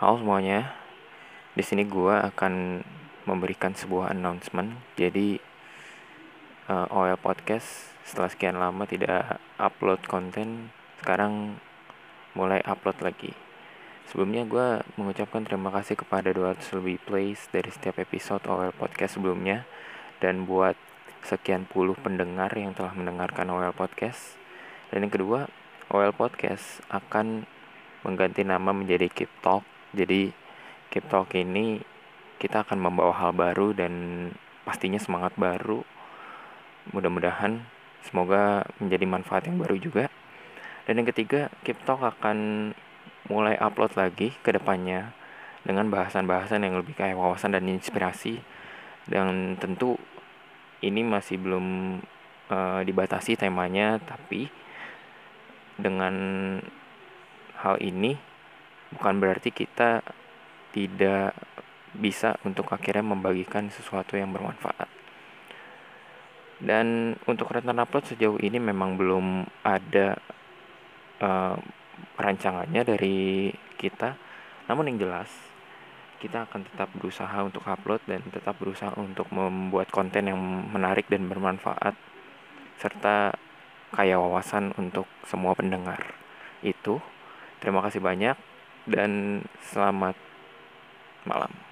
Halo semuanya, di sini gue akan memberikan sebuah announcement. Jadi uh, OL Podcast setelah sekian lama tidak upload konten, sekarang mulai upload lagi. Sebelumnya gue mengucapkan terima kasih kepada 200 lebih plays dari setiap episode OL Podcast sebelumnya dan buat sekian puluh pendengar yang telah mendengarkan OL Podcast. Dan yang kedua, OL Podcast akan mengganti nama menjadi Keep Talk. Jadi Keep Talk ini kita akan membawa hal baru dan pastinya semangat baru. Mudah-mudahan semoga menjadi manfaat yang baru juga. Dan yang ketiga, Keep Talk akan mulai upload lagi ke depannya dengan bahasan-bahasan yang lebih kayak wawasan dan inspirasi. Dan tentu ini masih belum uh, dibatasi temanya, tapi dengan hal ini bukan berarti kita tidak bisa untuk akhirnya membagikan sesuatu yang bermanfaat. Dan untuk rentan upload sejauh ini memang belum ada uh, rancangannya dari kita. Namun yang jelas kita akan tetap berusaha untuk upload dan tetap berusaha untuk membuat konten yang menarik dan bermanfaat serta kaya wawasan untuk semua pendengar. Itu Terima kasih banyak dan selamat malam.